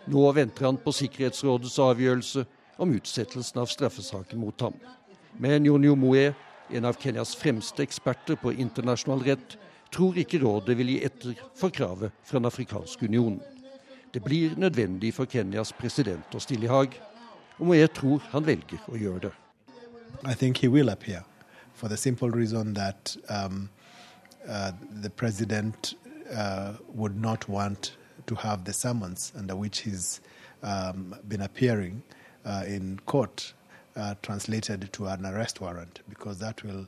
Nå venter han på Sikkerhetsrådets avgjørelse om utsettelsen av straffesaken mot ham. Men Jonio Moe, en av Kenyas fremste eksperter på internasjonal rett, tror ikke rådet vil gi etter for kravet fra Den afrikanske union. Det blir nødvendig for Kenyas president å stille i Haag, og jeg tror han velger å gjøre det. I think he will appear for the simple reason that um, uh, the president uh, would not want to have the summons under which he's um, been appearing uh, in court uh, translated to an arrest warrant, because that will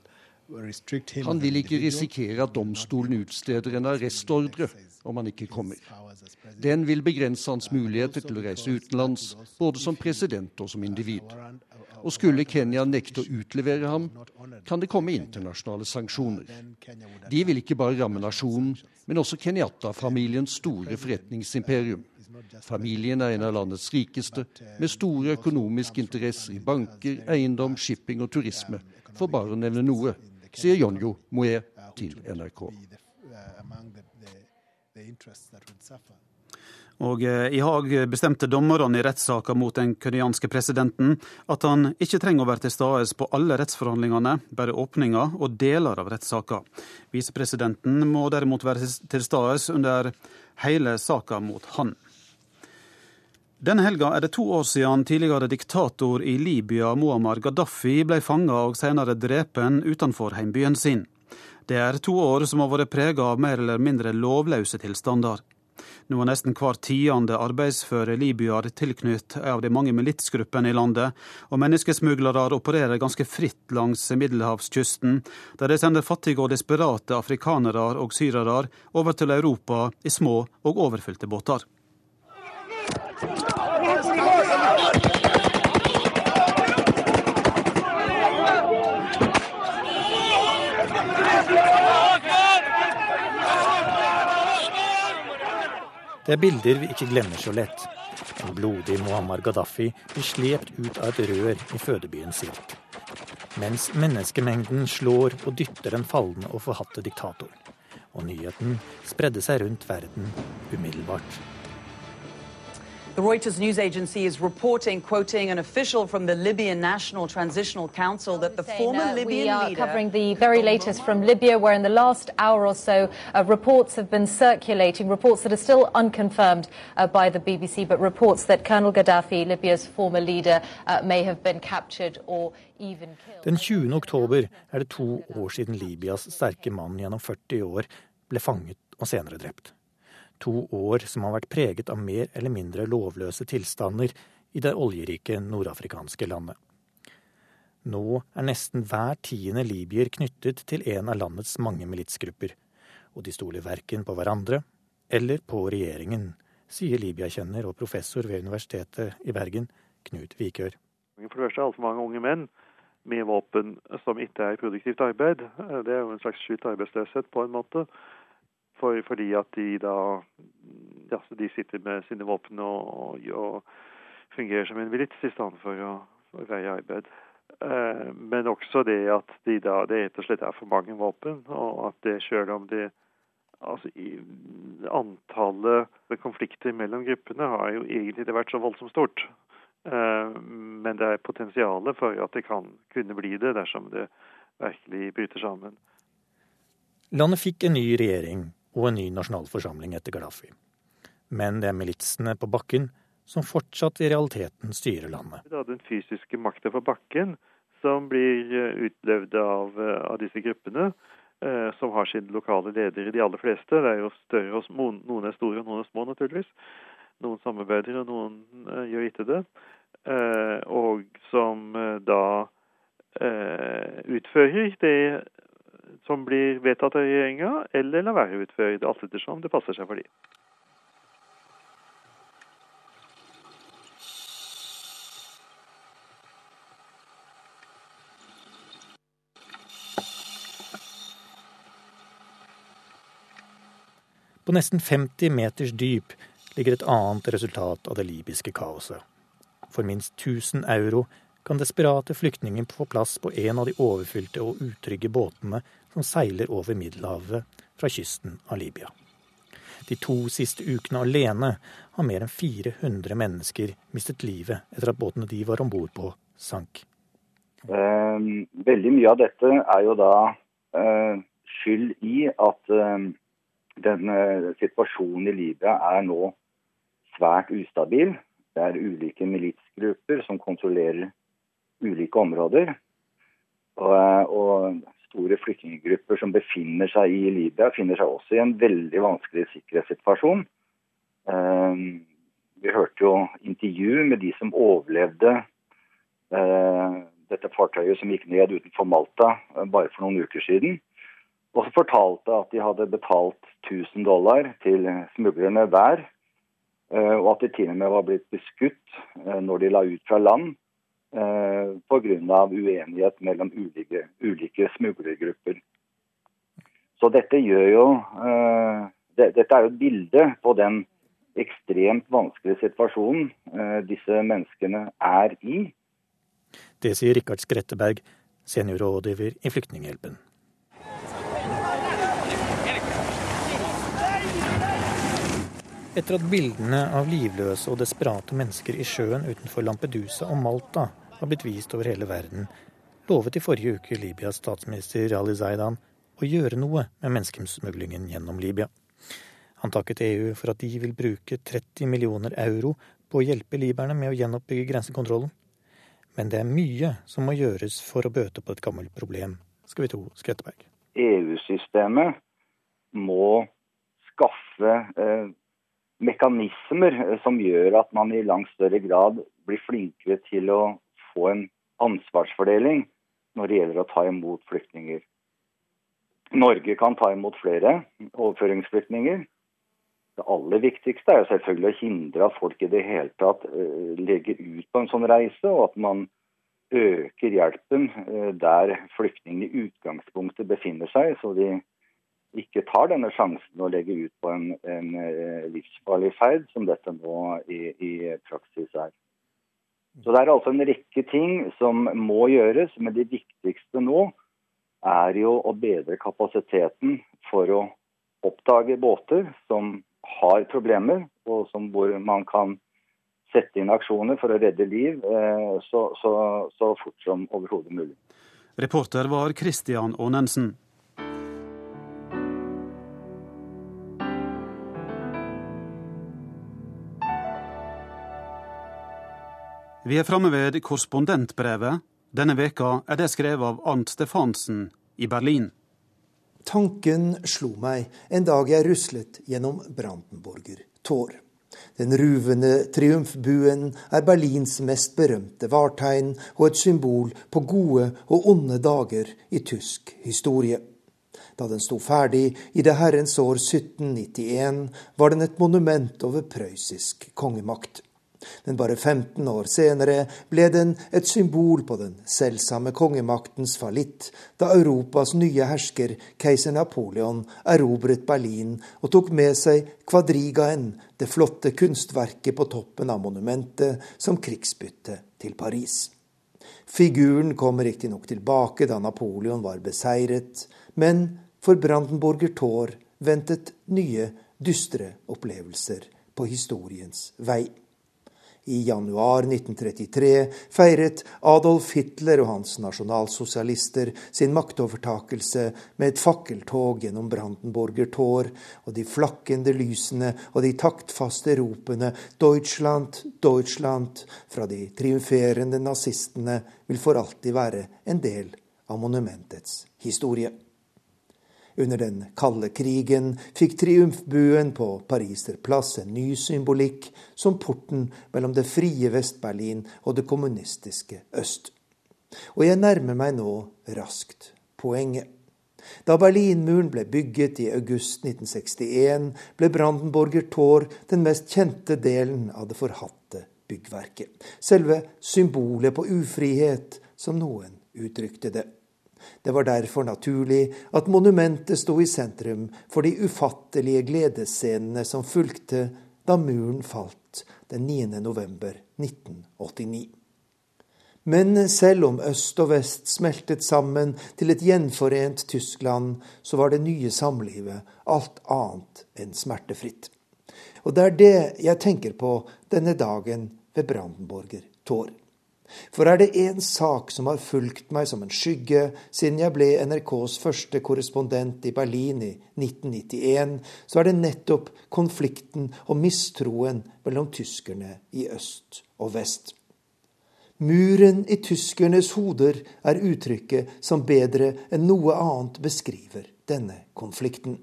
Han vil ikke risikere at domstolen utsteder en arrestordre om han ikke kommer. Den vil begrense hans muligheter til å reise utenlands, både som president og som individ. Og skulle Kenya nekte å utlevere ham, kan det komme internasjonale sanksjoner. De vil ikke bare ramme nasjonen, men også Kenyatta-familiens store forretningsimperium. Familien er en av landets rikeste, med store økonomiske interesser i banker, eiendom, shipping og turisme, for bare å nevne noe, sier Jonjo Moe til NRK. Og eh, I Haag bestemte dommerne i rettssaka mot den kenyanske presidenten at han ikke trenger å være til stede på alle rettsforhandlingene, bare åpninga og deler av rettssaka. Visepresidenten må derimot være til stede under hele saka mot han. Denne helga er det to år siden tidligere diktator i Libya Muammar Gaddafi ble fanga og senere drepen utenfor heimbyen sin. Det er to år som har vært prega av mer eller mindre lovløse tilstander. Nå er nesten hver tiende arbeidsføre libyer tilknyttet av de mange militsgruppene i landet, og menneskesmuglere opererer ganske fritt langs middelhavskysten, der de sender fattige og desperate afrikanere og syrere over til Europa i små og overfylte båter. Det er bilder vi ikke glemmer så lett. En blodig Muammar Gaddafi blir slept ut av et rør i fødebyen Sirk. Mens menneskemengden slår og dytter den falne og forhatte diktatoren. Og nyheten spredde seg rundt verden umiddelbart. The Reuters news agency is reporting, quoting an official from the Libyan National Transitional Council, that the former Libyan we are leader. covering the very latest from Libya, where in the last hour or so, uh, reports have been circulating, reports that are still unconfirmed uh, by the BBC, but reports that Colonel Gaddafi, Libya's former leader, uh, may have been captured or even killed. Den 20. oktober er det to år siden Libyas sterke mann gjennom 40 år ble fanget og senere drept. To år som har vært preget av mer eller mindre lovløse tilstander i det oljerike nordafrikanske landet. Nå er nesten hver tiende libyer knyttet til en av landets mange militsgrupper, og de stoler verken på hverandre eller på regjeringen, sier Libya-kjenner og professor ved Universitetet i Bergen, Knut Vikør. For det første altfor mange unge menn med våpen som ikke er i produktivt arbeid. Det er jo en slags skytt arbeidsløshet på en måte. For, fordi at de da ja, de sitter med sine våpen og, og, og fungerer som en milits i stedet for å, å veie arbeid. Eh, men også det at de da, det rett og slett er for mange våpen, og at det selv om det altså i, Antallet konflikter mellom gruppene har jo egentlig ikke vært så voldsomt stort. Eh, men det er potensialet for at det kan kunne bli det dersom det virkelig bryter sammen. Landet fikk en ny regjering og en ny nasjonalforsamling etter Gaddafi. Men det er militsene på bakken som fortsatt i realiteten styrer landet. Det er den fysiske makta på bakken som blir eh, utlevd av, eh, av disse gruppene, eh, som har sine lokale ledere, de aller fleste. Det er jo større, Noen er store og noen er små, naturligvis. Noen samarbeider, og noen eh, gjør ikke det. Eh, og som eh, da utfører det som blir vedtatt av regjeringa, eller la være det alt ettersom det passer seg for dem. På nesten 50 meters dyp ligger et annet resultat av det libyske kaoset. For minst 1000 euro kan desperate flyktninger få plass på en av de overfylte og utrygge båtene som seiler over Middelhavet fra kysten av Libya. De to siste ukene alene har mer enn 400 mennesker mistet livet etter at båtene de var om bord på, sank. Eh, veldig mye av dette er jo da eh, skyld i at eh, den situasjonen i Libya er nå svært ustabil. Det er ulike militsgrupper som kontrollerer ulike områder. Og, og store flyktninggrupper som befinner seg i Libya, finner seg også i en veldig vanskelig sikkerhetssituasjon. Eh, vi hørte jo intervju med de som overlevde eh, dette fartøyet som gikk ned utenfor Malta eh, bare for noen uker siden. Og så fortalte at de hadde betalt 1000 dollar til smuglerne hver. Og at de til og med var blitt beskutt når de la ut fra land eh, pga. uenighet mellom ulike, ulike smuglergrupper. Så dette jo eh, det, Dette er jo et bilde på den ekstremt vanskelige situasjonen eh, disse menneskene er i. Det sier Rikard Skretteberg, seniorrådgiver i Flyktninghjelpen. Etter at bildene av livløse og desperate mennesker i sjøen utenfor Lampedusa og Malta har blitt vist over hele verden, lovet i forrige uke Libyas statsminister Ali Zaidan å gjøre noe med menneskesmuglingen gjennom Libya. Han takket EU for at de vil bruke 30 millioner euro på å hjelpe libyerne med å gjenoppbygge grensekontrollen. Men det er mye som må gjøres for å bøte på et gammelt problem, skal vi tro Skretteberg. EU-systemet må skaffe eh, mekanismer som gjør at man i langt større grad blir flinkere til å få en ansvarsfordeling når det gjelder å ta imot flyktninger. Norge kan ta imot flere overføringsflyktninger. Det aller viktigste er selvfølgelig å hindre at folk i det hele tatt uh, legger ut på en sånn reise, og at man øker hjelpen uh, der flyktningene i utgangspunktet befinner seg, så de ikke tar denne sjansen å legge ut på en, en uh, livsfarlig ferd, som dette nå i, i praksis er. Så det er altså en rekke ting som må gjøres, men det viktigste nå er jo å bedre kapasiteten for å oppdage båter som har problemer, og som, hvor man kan sette inn aksjoner for å redde liv eh, så, så, så fort som overhodet mulig. Reporter var Christian Aanensen. Vi er framme ved korrespondentbrevet. Denne veka er det skrevet av Arnt Stefansen i Berlin. Tanken slo meg en dag jeg ruslet gjennom Brandenburger Tor. Den ruvende triumfbuen er Berlins mest berømte vartegn og et symbol på gode og onde dager i tysk historie. Da den sto ferdig i det herrens år 1791, var den et monument over prøyssisk kongemakt. Men bare 15 år senere ble den et symbol på den selvsamme kongemaktens fallitt, da Europas nye hersker, keiser Napoleon, erobret Berlin og tok med seg kvadrigaen, det flotte kunstverket på toppen av monumentet, som krigsbytte til Paris. Figuren kom riktignok tilbake da Napoleon var beseiret, men for Brandenburger Tor ventet nye, dystre opplevelser på historiens vei. I januar 1933 feiret Adolf Hitler og hans nasjonalsosialister sin maktovertakelse med et fakkeltog gjennom Brandenburger Tor, og de flakkende lysene og de taktfaste ropene 'Deutschland, Deutschland' fra de triumferende nazistene vil for alltid være en del av monumentets historie. Under den kalde krigen fikk triumfbuen på Pariserplass en ny symbolikk, som porten mellom det frie Vest-Berlin og det kommunistiske øst. Og jeg nærmer meg nå raskt poenget. Da Berlinmuren ble bygget i august 1961, ble Brandenburger Tor den mest kjente delen av det forhatte byggverket. Selve symbolet på ufrihet, som noen uttrykte det. Det var derfor naturlig at monumentet sto i sentrum for de ufattelige gledesscenene som fulgte da muren falt den 9. november 1989. Men selv om øst og vest smeltet sammen til et gjenforent Tyskland, så var det nye samlivet alt annet enn smertefritt. Og det er det jeg tenker på denne dagen ved Brandenburger Tor. For er det én sak som har fulgt meg som en skygge siden jeg ble NRKs første korrespondent i Berlin i 1991, så er det nettopp konflikten og mistroen mellom tyskerne i øst og vest. Muren i tyskernes hoder er uttrykket som bedre enn noe annet beskriver denne konflikten.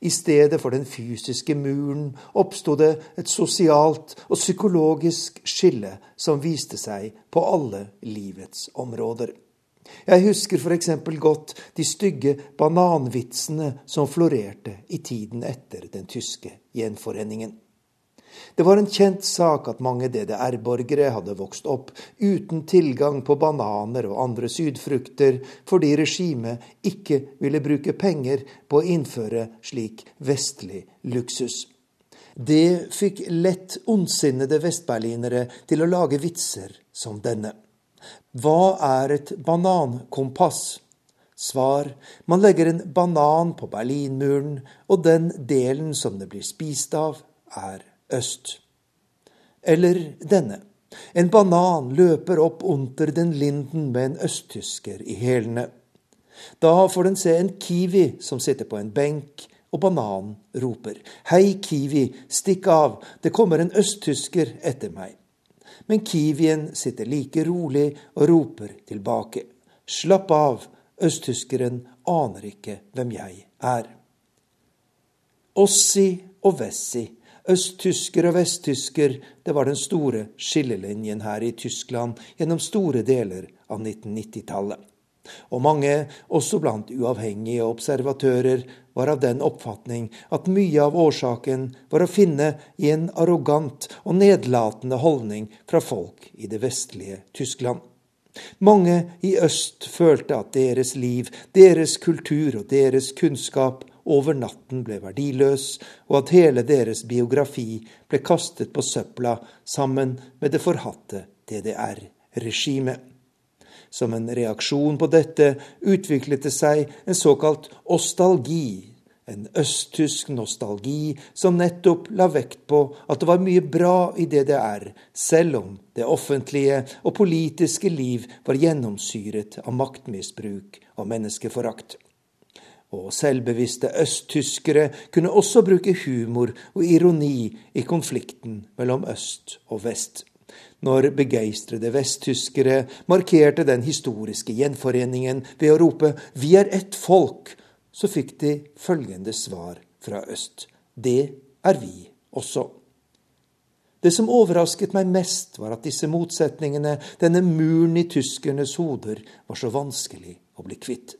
I stedet for den fysiske muren oppsto det et sosialt og psykologisk skille som viste seg på alle livets områder. Jeg husker f.eks. godt de stygge bananvitsene som florerte i tiden etter den tyske gjenforeningen. Det var en kjent sak at mange DDR-borgere hadde vokst opp uten tilgang på bananer og andre sydfrukter fordi regimet ikke ville bruke penger på å innføre slik vestlig luksus. Det fikk lett ondsinnede vestberlinere til å lage vitser som denne. Hva er et banankompass? Svar man legger en banan på Berlinmuren, og den delen som det blir spist av, er øst. Eller denne. En banan løper opp under den linden med en østtysker i hælene. Da får den se en kiwi som sitter på en benk, og bananen roper. Hei, kiwi, stikk av, det kommer en østtysker etter meg. Men kiwien sitter like rolig og roper tilbake. Slapp av, østtyskeren aner ikke hvem jeg er. Ossi og Vessi Østtysker og vesttysker, det var den store skillelinjen her i Tyskland gjennom store deler av 1990-tallet. Og mange, også blant uavhengige observatører, var av den oppfatning at mye av årsaken var å finne i en arrogant og nedlatende holdning fra folk i det vestlige Tyskland. Mange i øst følte at deres liv, deres kultur og deres kunnskap over natten ble verdiløs, og at hele deres biografi ble kastet på søpla sammen med det forhatte DDR-regimet. Som en reaksjon på dette utviklet det seg en såkalt ostalgi, en østtysk nostalgi som nettopp la vekt på at det var mye bra i DDR, selv om det offentlige og politiske liv var gjennomsyret av maktmisbruk og menneskeforakt. Og selvbevisste østtyskere kunne også bruke humor og ironi i konflikten mellom øst og vest. Når begeistrede vesttyskere markerte den historiske gjenforeningen ved å rope 'Vi er ett folk', så fikk de følgende svar fra øst. Det er vi også. Det som overrasket meg mest, var at disse motsetningene, denne muren i tyskernes hoder, var så vanskelig å bli kvitt.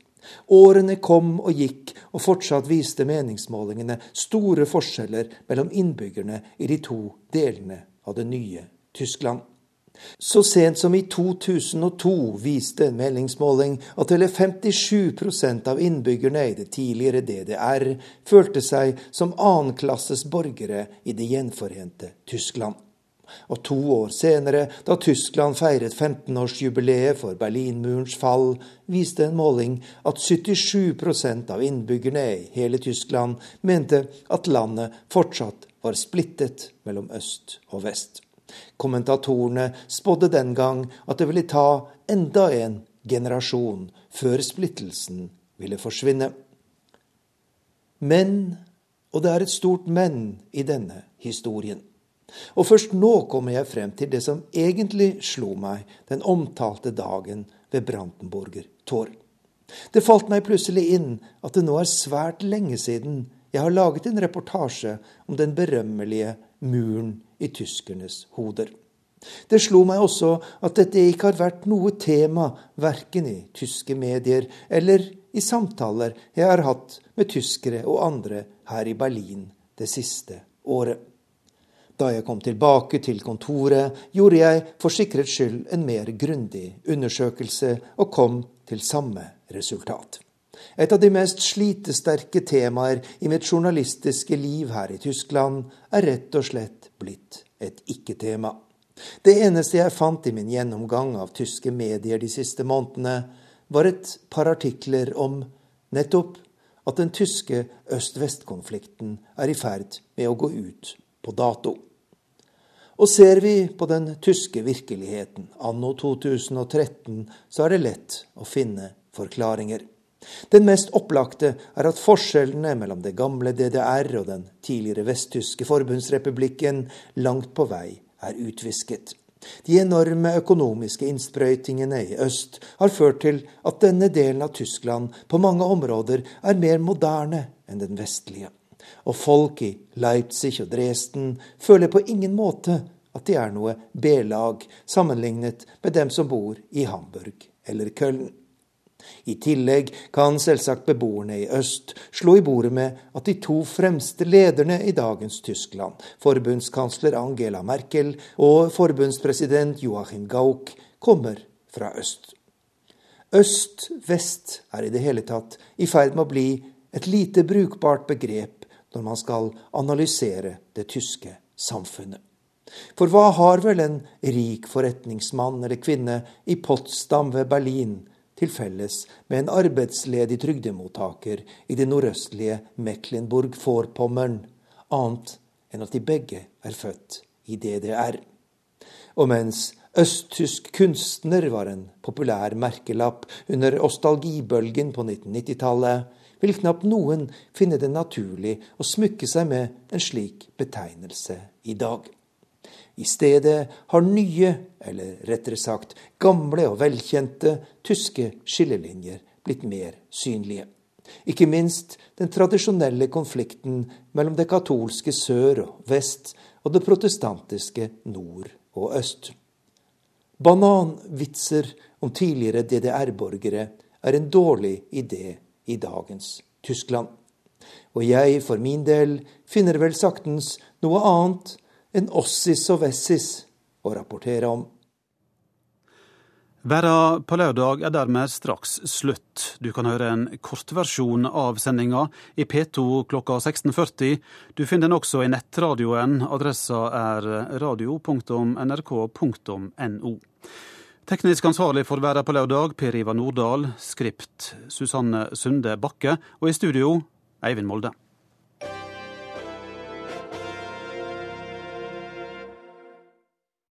Årene kom og gikk, og fortsatt viste meningsmålingene store forskjeller mellom innbyggerne i de to delene av det nye Tyskland. Så sent som i 2002 viste en meningsmåling at hele 57% av innbyggerne i det tidligere DDR følte seg som annenklasses borgere i det gjenforente Tyskland. Og to år senere, da Tyskland feiret 15-årsjubileet for Berlinmurens fall, viste en måling at 77% av innbyggerne i hele Tyskland mente at landet fortsatt var splittet mellom øst og vest. Kommentatorene spådde den gang at det ville ta enda en generasjon før splittelsen ville forsvinne. Men, og det er et stort men i denne historien. Og først nå kommer jeg frem til det som egentlig slo meg den omtalte dagen ved Brandenburger Tor. Det falt meg plutselig inn at det nå er svært lenge siden jeg har laget en reportasje om den berømmelige muren i tyskernes hoder. Det slo meg også at dette ikke har vært noe tema verken i tyske medier eller i samtaler jeg har hatt med tyskere og andre her i Berlin det siste året. Da jeg kom tilbake til kontoret, gjorde jeg for sikkerhets skyld en mer grundig undersøkelse, og kom til samme resultat. Et av de mest slitesterke temaer i mitt journalistiske liv her i Tyskland er rett og slett blitt et ikke-tema. Det eneste jeg fant i min gjennomgang av tyske medier de siste månedene, var et par artikler om nettopp at den tyske øst-vest-konflikten er i ferd med å gå ut på dato. Og ser vi på den tyske virkeligheten anno 2013, så er det lett å finne forklaringer. Den mest opplagte er at forskjellene mellom det gamle DDR og den tidligere vesttyske forbundsrepublikken langt på vei er utvisket. De enorme økonomiske innsprøytingene i øst har ført til at denne delen av Tyskland på mange områder er mer moderne enn den vestlige. Og folk i Leipzig og Dresden føler på ingen måte at de er noe B-lag sammenlignet med dem som bor i Hamburg eller Köln. I tillegg kan selvsagt beboerne i øst slå i bordet med at de to fremste lederne i dagens Tyskland, forbundskansler Angela Merkel og forbundspresident Joachim Gauck, kommer fra øst. Øst-vest er i det hele tatt i ferd med å bli et lite brukbart begrep når man skal analysere det tyske samfunnet. For hva har vel en rik forretningsmann eller -kvinne i Potsdam ved Berlin til felles med en arbeidsledig trygdemottaker i det nordøstlige Mecklenburg-Vorpommern, annet enn at de begge er født i DDR. Og mens østtysk kunstner var en populær merkelapp under ostalgibølgen på 1990-tallet, vil knapt noen finne det naturlig å smykke seg med en slik betegnelse i dag. I stedet har nye, eller rettere sagt gamle og velkjente, tyske skillelinjer blitt mer synlige. Ikke minst den tradisjonelle konflikten mellom det katolske sør og vest og det protestantiske nord og øst. Bananvitser om tidligere DDR-borgere er en dårlig idé i dagens Tyskland. Og jeg for min del finner vel saktens noe annet enn ossis og vessis å rapportere om. Verda på lørdag er dermed straks slutt. Du kan høre en kortversjon av sendinga i P2 klokka 16.40. Du finner den også i nettradioen. Adressa er radio.nrk.no. Teknisk ansvarlig for Været på lørdag, Per Ivar Nordahl. Skript Susanne Sunde Bakke. Og i studio Eivind Molde.